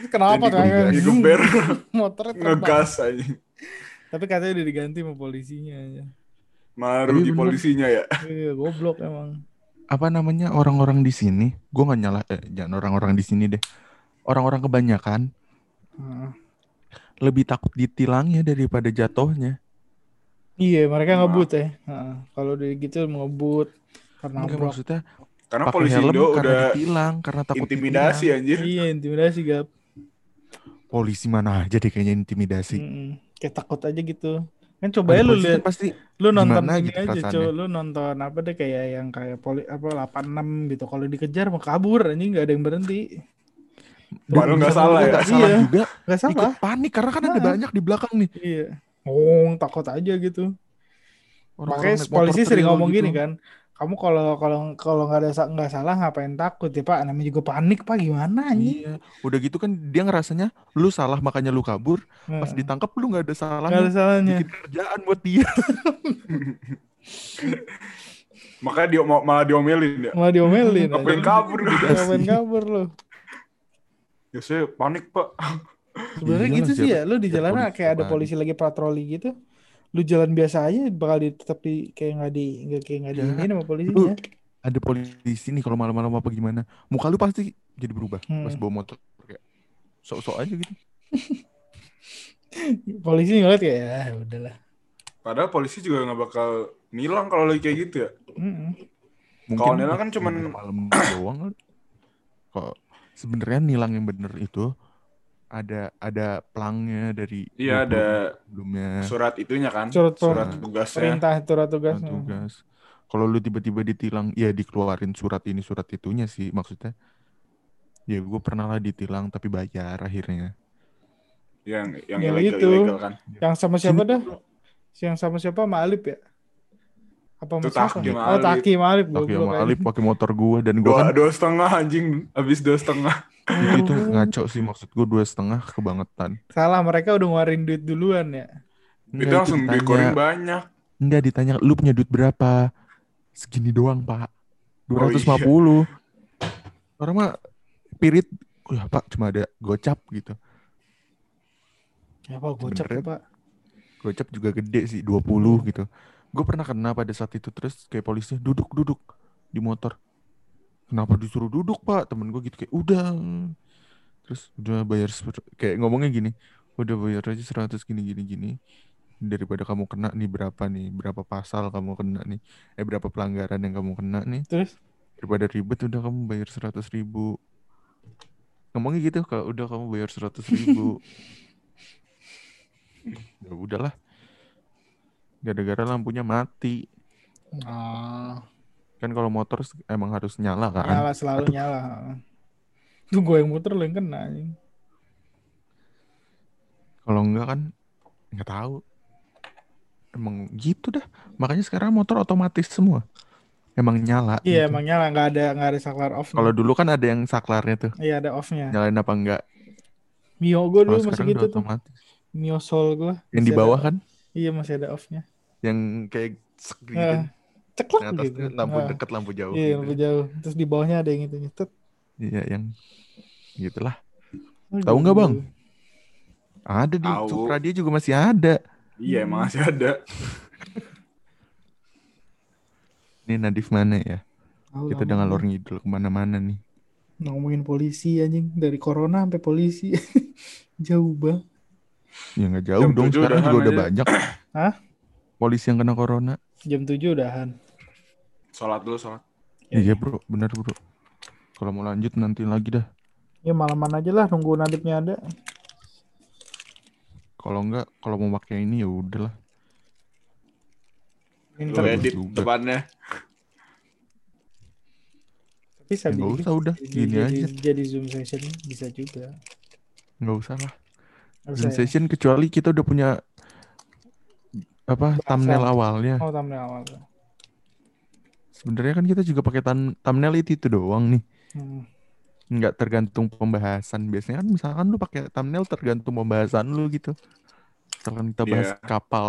Speaker 2: kenapa tuh
Speaker 3: digeber-
Speaker 2: yang
Speaker 3: digeber (laughs)
Speaker 2: motornya terbang.
Speaker 3: ngegas aja.
Speaker 2: Tapi katanya udah diganti sama polisinya aja.
Speaker 3: Malah rugi
Speaker 1: bener.
Speaker 3: polisinya ya.
Speaker 2: Iya, goblok emang.
Speaker 1: Apa namanya orang-orang di sini? Gue nggak nyala. Eh, jangan orang-orang di sini deh. Orang-orang kebanyakan
Speaker 2: Heeh.
Speaker 1: lebih takut ditilangnya daripada jatuhnya.
Speaker 2: Iya, mereka
Speaker 3: Wah.
Speaker 2: ngebut ya. Heeh. Kalau gitu ngebut karena
Speaker 1: Enggak maksudnya
Speaker 3: Karena
Speaker 1: pakai
Speaker 3: polisi
Speaker 1: helm
Speaker 3: Indo
Speaker 1: karena
Speaker 3: udah
Speaker 1: ditilang karena takut
Speaker 3: intimidasi
Speaker 1: ditilang.
Speaker 3: anjir.
Speaker 2: Iya, intimidasi gap.
Speaker 1: Polisi mana aja deh kayaknya intimidasi.
Speaker 2: Mm-mm. Kayak takut aja gitu. Kan coba ya lu lihat
Speaker 1: pasti
Speaker 2: lu nonton
Speaker 1: gitu
Speaker 2: aja,
Speaker 1: perasaannya.
Speaker 2: coba lu nonton apa deh kayak yang kayak poli apa 86 gitu. Kalau dikejar mau kabur anjing nggak ada yang berhenti.
Speaker 3: Padahal nggak salah ya.
Speaker 1: nggak salah
Speaker 2: Iya.
Speaker 1: juga.
Speaker 2: Gak salah.
Speaker 1: Ikut panik karena kan ada
Speaker 2: Nah.
Speaker 1: banyak di belakang nih.
Speaker 2: Iya. Oh, takut aja gitu.
Speaker 1: Orang-orang
Speaker 2: Makanya
Speaker 1: naik motor
Speaker 2: polisi sering ngomong
Speaker 1: gitu.
Speaker 2: gini kan. Kamu kalau kalau kalau nggak ada nggak salah ngapain takut ya Pak? Namanya juga panik Pak gimana?
Speaker 1: Iya, udah gitu kan dia ngerasanya lu salah makanya lu kabur. Pas
Speaker 2: Heeh.
Speaker 1: ditangkap lu nggak ada
Speaker 2: Nggak ada
Speaker 1: salahnya. Bikin kerjaan buat dia. (laughs)
Speaker 3: Makanya dia mau- malah diomelin ya.
Speaker 2: Malah diomelin.
Speaker 3: Ngapain kabur?
Speaker 2: Ngapain kabur lu?
Speaker 3: Ya saya panik pak.
Speaker 2: Sebenarnya
Speaker 1: Iyalah,
Speaker 2: gitu sih ya. Lu di jalanan
Speaker 1: polisi
Speaker 2: kayak ada polisi lagi patroli gitu. Lu jalan biasa aja bakal di tetap di kayak nggak di nggak kayak nggak
Speaker 1: Ya,
Speaker 2: diinin sama polisinya.
Speaker 1: Ada polisi nih kalau malam-malam apa gimana. Muka lu pasti jadi berubah pas
Speaker 2: Hmm.
Speaker 1: bawa motor kayak sok-sok aja gitu. (laughs)
Speaker 2: Polisi ngeliat kayak ya udahlah.
Speaker 3: Padahal polisi juga nggak bakal nilang kalau lagi kayak gitu ya.
Speaker 2: Mm-mm.
Speaker 3: Kalau nilang kan cuman-
Speaker 1: malam doang. Kok sebenarnya nilang yang bener itu ada ada pelangnya dari
Speaker 3: Iya
Speaker 1: 20
Speaker 3: ada
Speaker 1: sebelumnya
Speaker 3: surat itunya kan.
Speaker 2: Surat
Speaker 3: Surat tugasnya.
Speaker 2: Perintah surat tugas.
Speaker 1: Surat tugas. Kalau lu tiba-tiba ditilang, ya dikeluarin surat ini surat itunya sih maksudnya. Ya gue pernah lah ditilang tapi bayar akhirnya.
Speaker 3: Yang yang
Speaker 2: Yang
Speaker 3: ilegal,
Speaker 2: itu.
Speaker 3: ilegal kan.
Speaker 2: Yang sama siapa dah? Yang sama siapa? sama Alip ya? Apa
Speaker 3: Itu? Taki sama
Speaker 2: Oh. Taki sama aja.
Speaker 1: Alif pakai motor gue dan gue
Speaker 3: Dua,
Speaker 1: kan
Speaker 3: dua setengah anjing. Habis dua setengah.
Speaker 1: Itu, itu ngaco sih maksud gue dua setengah kebangetan.
Speaker 2: Salah, mereka udah ngeluarin duit duluan ya.
Speaker 3: itu langsung
Speaker 1: ditanya,
Speaker 3: banyak.
Speaker 1: Enggak ditanya, lu punya duit berapa? Segini doang pak.
Speaker 3: Oh,
Speaker 1: 250. Orang mah pirit, oh ya pak cuma ada gocap gitu.
Speaker 2: Ya Pak, gocap
Speaker 1: Bener ya?
Speaker 2: Pak.
Speaker 1: Gocap juga gede sih, 20 gitu. Gue pernah kena pada saat itu terus kayak polisi duduk duduk di motor. Kenapa disuruh duduk pak? Temen gue gitu kayak udah. Terus udah bayar kayak ngomongnya gini, udah bayar aja 100 gini gini gini. Daripada kamu kena nih berapa nih, berapa pasal kamu kena nih, eh berapa pelanggaran yang kamu kena nih.
Speaker 2: Terus
Speaker 1: Daripada ribet udah kamu bayar 100 ribu. Ngomongnya gitu kalau udah kamu bayar 100 ribu. (laughs) ya udahlah. Gara-gara lampunya mati.
Speaker 2: ah,
Speaker 1: Kan kalau motor emang harus nyala kan.
Speaker 2: nyala selalu nyala. Tuh gue yang muter lo yang kena.
Speaker 1: Kalau enggak kan nggak tahu. Emang gitu dah. Makanya sekarang motor otomatis semua. Emang nyala.
Speaker 2: Iya
Speaker 1: gitu.
Speaker 2: emang nyala nggak ada nggak ada saklar off.
Speaker 1: Kalau dulu kan ada yang saklarnya tuh.
Speaker 2: Iya ada offnya.
Speaker 1: Nyalain apa enggak.
Speaker 2: Mio gue dulu masih gitu tuh.
Speaker 1: otomatis.
Speaker 2: Mio Soul gue.
Speaker 1: Yang di bawah kan.
Speaker 2: Iya masih ada offnya.
Speaker 1: Yang kayak gitu.
Speaker 2: Nah, ceklek
Speaker 1: Yang atas
Speaker 2: gitu.
Speaker 1: lampu
Speaker 2: Nah,
Speaker 1: dekat, lampu jauh.
Speaker 2: Iya
Speaker 1: gitu.
Speaker 2: lampu jauh. Terus di bawahnya ada yang itu nyetet.
Speaker 1: Iya yang gitulah. Tahu nggak, Bang? Ada di
Speaker 3: Tahu.
Speaker 1: Supra dia juga masih ada.
Speaker 3: Iya emang masih ada. (laughs)
Speaker 1: Ini Nadif mana ya?
Speaker 2: Tahu
Speaker 1: Kita udah ngalor ngidul ke mana-mana nih.
Speaker 2: ngomongin polisi anjing dari corona sampai polisi (laughs) jauh bang
Speaker 1: Ya nggak jauh
Speaker 3: Jam
Speaker 1: dong. Sekarang juga udah
Speaker 3: aja.
Speaker 1: banyak.
Speaker 2: Hah?
Speaker 1: Polisi yang kena corona.
Speaker 2: jam 7 udahan
Speaker 3: Sholat dulu sholat.
Speaker 1: Iya bro, benar bro. Kalau mau lanjut nanti lagi dah.
Speaker 2: ya malaman aja lah nunggu nadipnya ada
Speaker 1: Kalau enggak, kalau mau pakai ini ya udahlah.
Speaker 3: Lu edit depannya.
Speaker 2: bisa
Speaker 1: Ya, usah, udah.
Speaker 2: jadi,
Speaker 1: Gini
Speaker 2: jadi,
Speaker 1: aja.
Speaker 2: jadi zoom session bisa juga
Speaker 1: Nggak usah lah.
Speaker 2: Usah ya?
Speaker 1: Sensation kecuali kita udah punya apa
Speaker 2: Bahasan.
Speaker 1: thumbnail awalnya.
Speaker 2: oh thumbnail awal
Speaker 1: Sebenarnya kan kita juga pakai thumb- thumbnail itu, itu doang nih.
Speaker 2: hmm.
Speaker 1: Nggak tergantung pembahasan. Biasanya kan misalkan lu pakai thumbnail tergantung pembahasan lu gitu. Misalkan kita bahas
Speaker 3: Iya.
Speaker 1: kapal,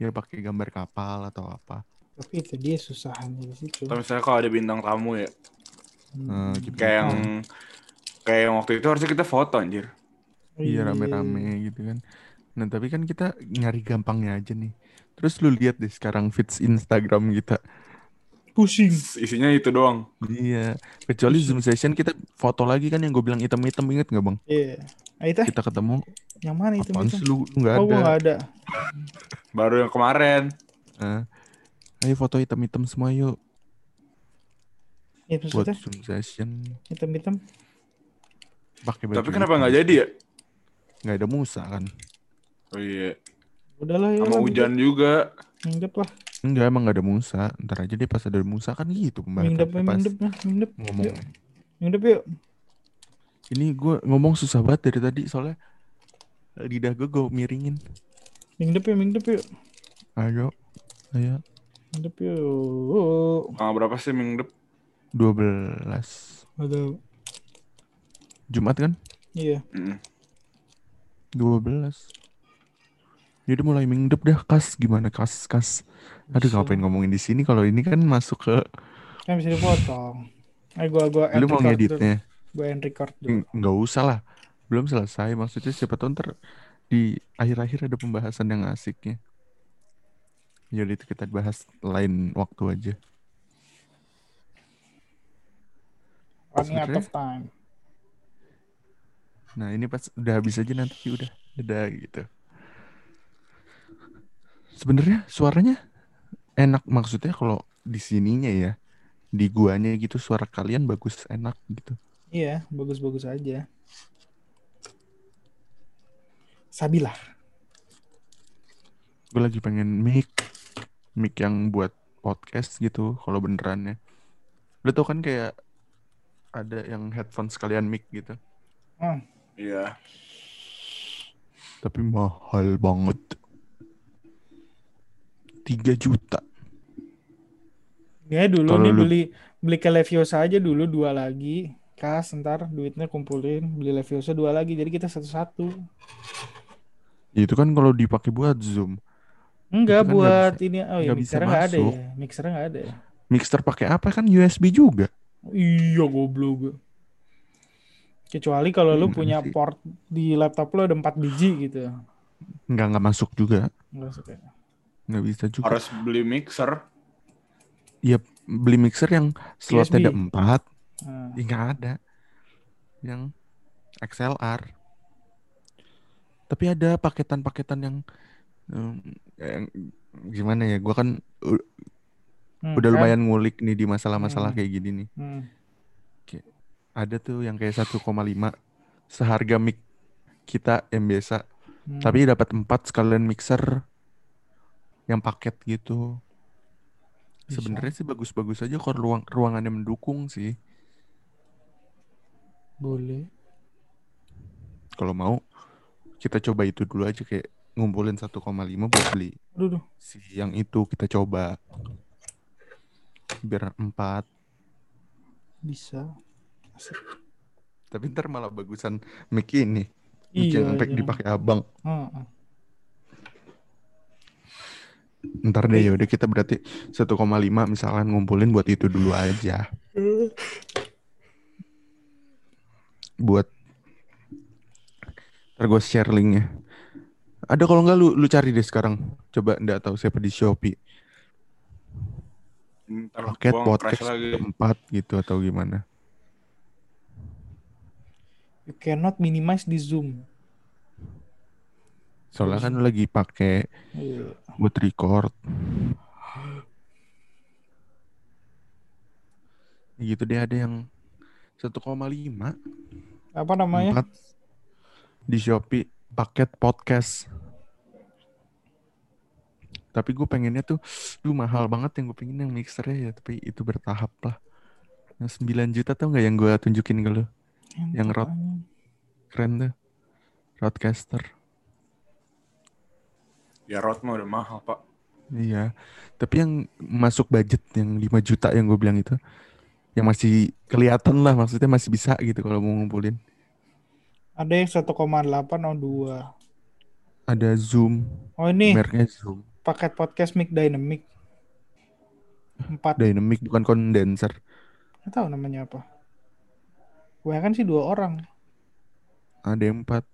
Speaker 1: ya pakai gambar kapal atau apa.
Speaker 2: tapi itu dia susahan di situ
Speaker 3: Atau misalnya kalau ada bintang tamu ya.
Speaker 1: Nah,
Speaker 2: Hmm.
Speaker 1: gitu.
Speaker 3: Kayak yang kayak yang waktu itu harusnya kita foto anjir.
Speaker 1: Iya rame-rame gitu kan. Nah tapi kan kita nyari gampangnya aja nih. Terus lu lihat deh sekarang feeds Instagram kita.
Speaker 2: Pusing
Speaker 3: Isinya itu doang.
Speaker 1: Iya. Kecuali Zoom session kita foto lagi kan yang gue bilang item-item inget nggak bang?
Speaker 2: iya ah, itu
Speaker 1: Kita ketemu.
Speaker 2: yang mana itu
Speaker 1: Apaan sih lu nggak
Speaker 2: oh
Speaker 1: ada?
Speaker 2: gua nggak ada
Speaker 3: Baru yang kemarin.
Speaker 1: Nah, ayo foto item-item semua yuk
Speaker 2: ya
Speaker 1: buat Zoom session.
Speaker 2: hitam-hitam
Speaker 1: Pakai.
Speaker 3: Tapi kenapa nggak jadi ya?
Speaker 1: Nggak ada Musa kan?
Speaker 3: Oh iya.
Speaker 2: udahlah ya
Speaker 3: Sama hujan juga.
Speaker 2: mingdep lah
Speaker 1: Enggak emang nggak ada Musa. Ntar aja deh pas ada Musa kan gitu
Speaker 2: mingdep
Speaker 1: pembahasannya pas
Speaker 2: mingdep nah mingdep
Speaker 1: ngomong.
Speaker 2: Yuk. mingdep yuk
Speaker 1: Ini gue ngomong susah banget dari tadi soalnya lidah gue gue miringin.
Speaker 2: mingdep yuk mingdep yuk
Speaker 1: Ayo, ayo.
Speaker 2: mingdep yuk
Speaker 3: Tanggal berapa sih minggu depan?
Speaker 1: 12
Speaker 2: ada
Speaker 1: Jumat kan?
Speaker 2: iya
Speaker 3: Mm.
Speaker 1: 12 Jadi mulai mingdep dah kas gimana kas kas. Aduh
Speaker 2: Bisa.
Speaker 1: ngapain ngomongin di sini kalau ini kan masuk ke
Speaker 2: kan bisa dipotong eh gua gua
Speaker 1: lu mau ngeditnya.
Speaker 2: gua end record dulu
Speaker 1: Ng- Nggak usah lah. Belum selesai maksudnya siapa tahu ntar di akhir-akhir ada pembahasan yang asiknya. Jadi itu kita bahas lain waktu aja.
Speaker 2: running out of time
Speaker 1: Nah ini pas udah habis aja nanti udah udah gitu. Sebenarnya suaranya enak maksudnya kalau di sininya ya di guanya gitu suara kalian bagus enak gitu.
Speaker 2: iya bagus-bagus aja Sabilah
Speaker 1: Gue lagi pengen mic mic yang buat podcast gitu kalau benerannya. Lu tau kan kayak ada yang headphone sekalian mic gitu.
Speaker 2: hmm.
Speaker 3: Iya.
Speaker 1: Tapi mahal banget. 3 juta.
Speaker 2: ya dulu
Speaker 1: Kalau
Speaker 2: nih
Speaker 1: lu-
Speaker 2: beli beli ke Leviosa aja dulu dua lagi kas ntar duitnya kumpulin beli Leviosa dua lagi jadi kita satu-satu
Speaker 1: Itu kan kalau dipakai buat Zoom.
Speaker 2: enggak
Speaker 1: kan
Speaker 2: buat
Speaker 1: bisa-
Speaker 2: ini oh ya
Speaker 1: nggak bisa
Speaker 2: mixernya nggak ada
Speaker 1: masuk.
Speaker 2: ya mixernya nggak ada ya
Speaker 1: Mixer pakai apa kan USB juga.
Speaker 2: iya goblok gue kecuali kalau lu
Speaker 1: Gimana
Speaker 2: punya
Speaker 1: sih?
Speaker 2: port di laptop lu ada empat biji gitu
Speaker 1: Nggak nggak masuk juga.
Speaker 2: Nggak suka.
Speaker 1: Nggak bisa juga.
Speaker 3: Harus beli mixer.
Speaker 1: Iya beli mixer yang slotnya ada empat.
Speaker 2: Nah,
Speaker 1: Ya, nggak ada. Yang XLR. Tapi ada paketan-paketan yang, em, yang gimana ya? Gua kan
Speaker 2: hmm,
Speaker 1: udah
Speaker 2: kan?
Speaker 1: lumayan ngulik nih di masalah-masalah
Speaker 2: Hmm.
Speaker 1: kayak gini nih.
Speaker 2: Hmm.
Speaker 1: Ada tuh yang kayak 1,5 seharga mic kita yang biasa.
Speaker 2: Hmm.
Speaker 1: Tapi dapat empat sekalian mixer yang paket gitu. Sebenarnya sih bagus-bagus aja kalau ruang ruangannya mendukung sih.
Speaker 2: boleh
Speaker 1: Kalau mau kita coba itu dulu aja kayak ngumpulin 1,5 buat beli
Speaker 2: Aduh, duh.
Speaker 1: si yang itu kita coba biar empat
Speaker 2: bisa.
Speaker 1: tapi ntar malah bagusan mic ini mic
Speaker 2: Iya,
Speaker 1: yang
Speaker 2: iya.
Speaker 1: dipakai abang. Ntar deh yaudah kita berarti 1,5 misalkan ngumpulin buat itu dulu aja. Buat ntar gue share linknya. Ada kalau nggak lu lu cari deh sekarang. Coba nggak tahu siapa di Shopee.
Speaker 3: Ntar
Speaker 1: podcast keempat gitu atau gimana.
Speaker 2: You cannot minimize di Zoom.
Speaker 1: Soalnya kan lagi pakai
Speaker 2: Iya.
Speaker 1: buat record gitu deh ada yang 1,5
Speaker 2: Apa namanya?
Speaker 1: empat di Shopee paket podcast tapi gue pengennya tuh lu mahal banget yang gue pengen yang mixernya ya tapi itu bertahap lah yang 9 juta tau nggak yang gue tunjukin ke lu yang rot.
Speaker 2: anjing.
Speaker 1: keren tuh Roadcaster
Speaker 3: Ya Rod mah udah mahal pak.
Speaker 1: Iya, tapi yang masuk budget yang 5 juta yang gue bilang itu, yang masih kelihatan lah maksudnya masih bisa gitu kalau mau ngumpulin.
Speaker 2: Ada yang 1,8 oh 2.
Speaker 1: Ada Zoom,
Speaker 2: Oh ini
Speaker 1: mereknya Zoom,
Speaker 2: paket podcast mic dynamic. 4
Speaker 1: dynamic bukan kondenser.
Speaker 2: Nggak tahu namanya apa. Gue kan sih dua orang.
Speaker 1: Ada yang 4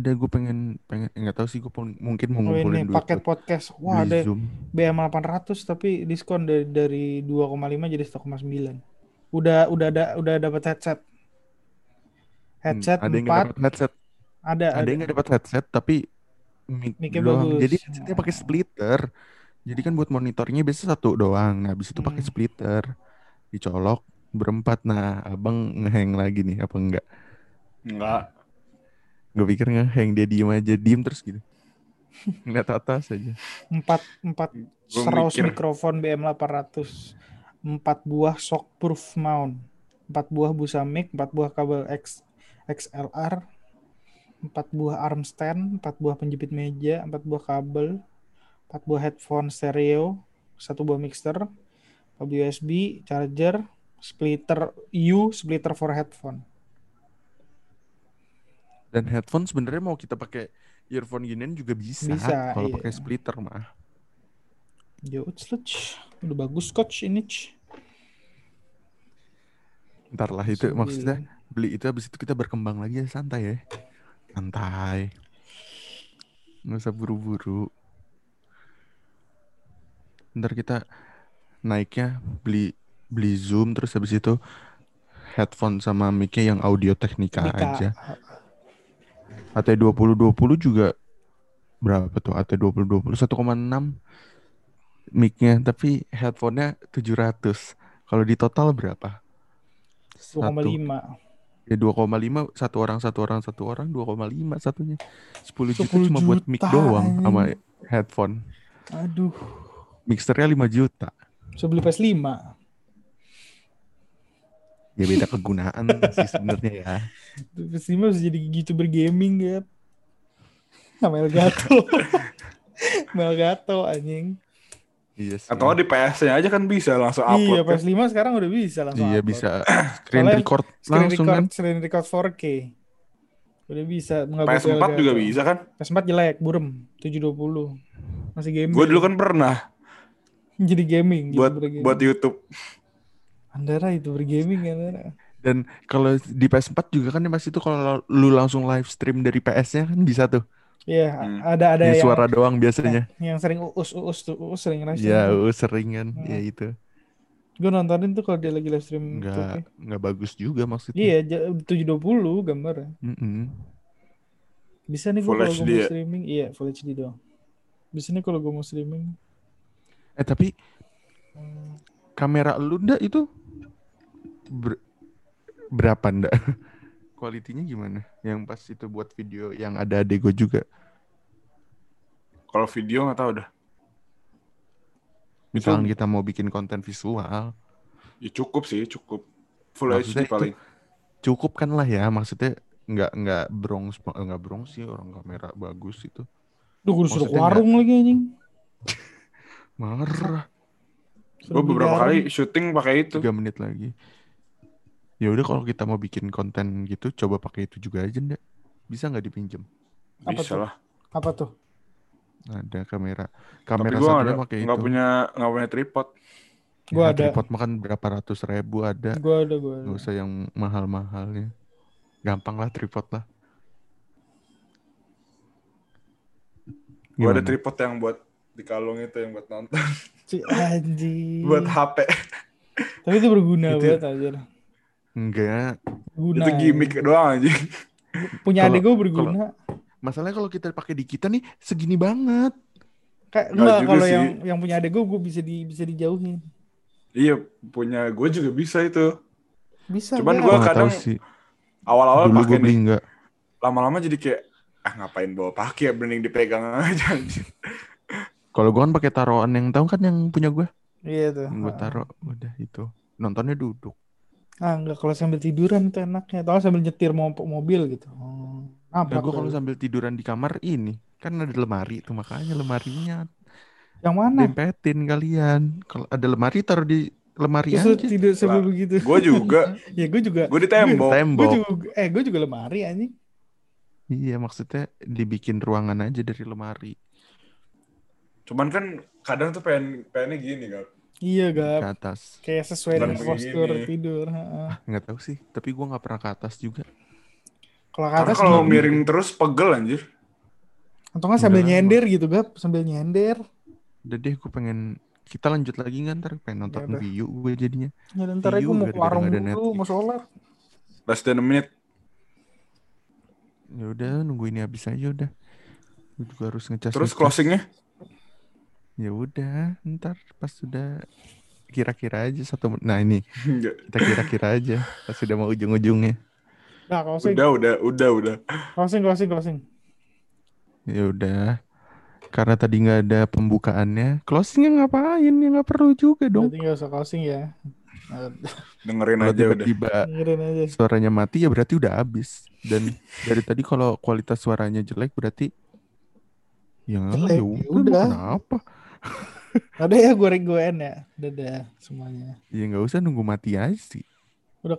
Speaker 1: Ada gue pengen pengen nggak tahu sih gue mungkin mau
Speaker 2: Oh ini
Speaker 1: ngumpulin duit
Speaker 2: paket
Speaker 1: buat
Speaker 2: podcast. Wah
Speaker 1: beli
Speaker 2: ada
Speaker 1: Zoom.
Speaker 2: BM 800 tapi diskon dari dari 2,5 jadi 1,9. Udah udah ada udah dapat headset.
Speaker 1: Hmm,
Speaker 2: Headset
Speaker 1: ada yang nggak
Speaker 2: 4
Speaker 1: dapat headset,
Speaker 2: ada
Speaker 1: ada yang nggak dapat headset tapi mic
Speaker 2: Mic-nya
Speaker 1: doang.
Speaker 2: bagus.
Speaker 1: Jadi headsetnya pakai splitter. Jadi kan buat monitornya biasa satu doang. Nah, habis itu pakai
Speaker 2: Hmm.
Speaker 1: splitter. Dicolok berempat. Nah, abang ngeheng lagi nih apa enggak?
Speaker 3: Enggak.
Speaker 1: Gue pikir ngeheng dia diem aja, diem terus gitu. (laughs) Ngeliat atas aja.
Speaker 2: 4 4
Speaker 3: Gua
Speaker 2: Strauss
Speaker 3: mikir.
Speaker 2: mikrofon BM 800. 4 buah shockproof mount. 4 buah busa mic, 4 buah kabel X XLR, 4 buah arm stand, 4 buah penjepit meja, 4 buah kabel, 4 buah headphone stereo, 1 buah mixer, kabel USB, charger, splitter U, splitter for headphone.
Speaker 1: Dan headphone sebenarnya mau kita pakai earphone ginian juga bisa.
Speaker 2: Bisa,
Speaker 1: kalau
Speaker 2: iya.
Speaker 1: pakai splitter mah.
Speaker 2: Yo. Udah bagus coach ini.
Speaker 1: Ntar lah itu maksudnya beli itu habis itu kita berkembang lagi ya santai ya. Santai. Nggak usah buru-buru. Ntar kita naiknya beli beli Zoom terus habis itu headphone sama mic-nya yang audio teknika
Speaker 2: Mika.
Speaker 1: aja. AT 2020 juga berapa tuh? AT 2020 1,6 mic-nya tapi headphone-nya 700. Kalau di total berapa? Satu.
Speaker 2: 2,5.
Speaker 1: Ya 2,5 satu orang satu orang satu orang 2,5 satunya. 10 juta
Speaker 2: 10
Speaker 1: cuma buat mic
Speaker 2: juta,
Speaker 1: doang sama headphone.
Speaker 2: Aduh.
Speaker 1: Mixernya 5 juta.
Speaker 2: Bisa beli PS5.
Speaker 1: Ya beda kegunaan sih sebenarnya ya. (laughs)
Speaker 2: PS5 bisa jadi youtuber gaming ya. Sama Elgato. (laughs) Sama Elgato anjing.
Speaker 1: Iya sih.
Speaker 3: Atau di PS-nya aja kan bisa langsung
Speaker 2: Iya,
Speaker 3: upload. kan.
Speaker 2: PS5 sekarang udah bisa langsung
Speaker 1: Iya
Speaker 2: upload.
Speaker 1: bisa (clears throat) screen
Speaker 2: Soalnya
Speaker 1: record
Speaker 2: Screen
Speaker 1: langsung
Speaker 2: record,
Speaker 1: kan.
Speaker 2: screen record 4K. Udah bisa. nggak butuh
Speaker 3: PS4
Speaker 2: Elgato.
Speaker 3: juga bisa kan?
Speaker 2: PS4 jelek, burem. 720. Masih gaming.
Speaker 3: Gue dulu kan pernah
Speaker 2: jadi gaming.
Speaker 3: buat
Speaker 2: gaming.
Speaker 3: buat YouTube.
Speaker 2: Andara itu bergaming Andara.
Speaker 1: Dan kalau di PS4 juga kan ya, Mas itu kalau lu langsung live stream dari PS-nya kan bisa tuh.
Speaker 2: Iya,
Speaker 3: Hmm.
Speaker 2: ada ada
Speaker 1: Yang
Speaker 2: yang
Speaker 1: suara doang biasanya. (laughs)
Speaker 2: yang sering uus uus tuh uus sering live stream.
Speaker 1: Ya, uh, sering kan.
Speaker 2: Hmm.
Speaker 1: Ya itu.
Speaker 2: Gue nontonin tuh kalau dia lagi live stream.
Speaker 1: Enggak enggak bagus juga maksudnya.
Speaker 2: Iya, ja- 720 gambar.
Speaker 1: Mm-mm.
Speaker 2: Bisa nih gue kalau gue mau
Speaker 3: ya?
Speaker 2: streaming. Iya, full HD doang. Bisa nih kalau gue mau streaming.
Speaker 1: Eh tapi kamera lu ndak itu ber- berapa ndak? (laughs) Kualitinya gimana? Yang pas itu buat video yang ada Dego juga.
Speaker 3: Kalau video nggak tahu dah.
Speaker 1: Misalkan kita mau bikin konten visual,
Speaker 3: Ya cukup sih, cukup. Full
Speaker 1: Maksudnya
Speaker 3: HD paling.
Speaker 1: cukup kan lah ya maksudnya nggak nggak bronze eh, nggak bronze sih orang kamera bagus itu
Speaker 2: Duh, gue disuruh
Speaker 1: Maksudnya
Speaker 2: warung lagi anjing. (laughs)
Speaker 1: marah
Speaker 2: Suruh
Speaker 3: Gue beberapa kali syuting pakai itu.
Speaker 1: tiga menit lagi ya udah kalau kita mau bikin konten gitu coba pakai itu juga aja ndak bisa nggak dipinjem
Speaker 2: Apa
Speaker 3: Bisa
Speaker 2: tuh?
Speaker 3: lah.
Speaker 2: Apa tuh?
Speaker 1: ada kamera
Speaker 3: Tapi
Speaker 1: kamera
Speaker 3: gue
Speaker 1: satunya
Speaker 3: nggak
Speaker 1: pakai itu
Speaker 3: nggak punya nggak punya tripod.
Speaker 2: Gua
Speaker 1: Ya,
Speaker 2: ada.
Speaker 1: tripod makan berapa ratus ribu ada
Speaker 2: Gue ada, gue ada.
Speaker 1: nggak usah yang mahal-mahal ya gampang lah tripod lah
Speaker 3: Gue ada
Speaker 1: Gimana?
Speaker 3: tripod yang buat di kalung itu yang buat nonton.
Speaker 2: Si anjing. (laughs)
Speaker 3: buat HP.
Speaker 2: Tapi itu berguna
Speaker 1: Itu-
Speaker 2: banget aja.
Speaker 1: Enggak
Speaker 2: Guna.
Speaker 3: itu gimmick doang aja.
Speaker 2: Punya adik gue berguna.
Speaker 1: masalahnya kalau kita pakai di kita nih segini banget
Speaker 2: Kayak
Speaker 3: Nggak
Speaker 2: enggak kalau
Speaker 3: sih.
Speaker 2: yang yang punya adik gue gue bisa di bisa dijauhin.
Speaker 3: Iya, punya gue juga bisa itu.
Speaker 2: Bisa.
Speaker 3: Cuman
Speaker 1: nggak tahu
Speaker 3: kadang
Speaker 1: sih
Speaker 3: Awal-awal pakai
Speaker 1: gue beli
Speaker 3: nih.
Speaker 1: enggak
Speaker 3: Lama-lama jadi kayak ah ngapain bawa pakai ya mending dipegang aja. (laughs)
Speaker 1: kalau gue kan pakai taruhan yang tahu kan yang punya gue
Speaker 2: Iya tuh.
Speaker 1: gue taruh udah itu nontonnya duduk
Speaker 2: Ah enggak kalau sambil tiduran tuh enaknya. Atau sambil nyetir mau mobil gitu. Oh.
Speaker 1: Nah,
Speaker 2: Nabrak
Speaker 1: gue kalau sambil tiduran di kamar ini kan ada lemari tuh makanya lemarinya
Speaker 2: Yang mana?
Speaker 1: dempetin kalian. Kalau ada lemari taruh di lemari
Speaker 2: Terus
Speaker 1: aja.
Speaker 2: tidur sambil begitu.
Speaker 3: Gue juga, (laughs)
Speaker 2: ya gue juga.
Speaker 3: gue di tembok.
Speaker 2: Gue
Speaker 1: Tembok.
Speaker 2: juga. Eh gue juga lemari anjing.
Speaker 1: Iya maksudnya dibikin ruangan aja dari lemari
Speaker 3: Cuman kan kadang tuh pengen pengennya gini kan.
Speaker 2: Iya
Speaker 1: ke
Speaker 2: gap.
Speaker 1: atas.
Speaker 2: Kayak sesuai
Speaker 3: Bukan
Speaker 2: dengan
Speaker 3: begini.
Speaker 2: postur tidur. heeh.
Speaker 1: Nggak tahu sih. Tapi gue nggak pernah ke atas juga.
Speaker 2: Kalau ke
Speaker 3: Karena
Speaker 2: atas
Speaker 3: kalau miring terus pegel anjir.
Speaker 2: Atau nggak sambil
Speaker 1: Udah.
Speaker 2: nyender gitu gap. Sambil nyender.
Speaker 1: Udah deh gue pengen kita lanjut lagi nggak ntar pengen nonton
Speaker 2: Ya udah.
Speaker 1: Viu gue jadinya.
Speaker 2: Ya ntar aku mau ke warung dulu. Mau sholat.
Speaker 3: Less than a minute.
Speaker 1: Ya udah nunggu ini habis aja udah. Gue juga harus ngecas.
Speaker 3: Terus
Speaker 1: ngecas.
Speaker 3: closingnya?
Speaker 1: Ya udah ntar pas sudah kira-kira aja satu nah ini kita kira-kira aja pas sudah mau ujung-ujungnya
Speaker 2: Nah closing.
Speaker 3: Udah, udah, udah, udah.
Speaker 2: Closing, closing, closing.
Speaker 1: ya udah karena tadi nggak ada pembukaannya closingnya ngapain ya nggak perlu juga dong
Speaker 2: Berarti nggak usah closing ya.
Speaker 3: Dengerin
Speaker 1: kalau
Speaker 3: aja udah.
Speaker 1: tiba-tiba
Speaker 2: dengerin aja.
Speaker 1: suaranya mati ya berarti udah habis dan dari tadi kalau kualitas suaranya jelek berarti ya
Speaker 2: Jelek,
Speaker 1: ya
Speaker 2: ya
Speaker 1: udah
Speaker 2: udah.
Speaker 1: kenapa
Speaker 2: Ada ya goreng goen ya. Dadah semuanya.
Speaker 1: ya nggak usah nunggu mati aja sih
Speaker 2: Udah ke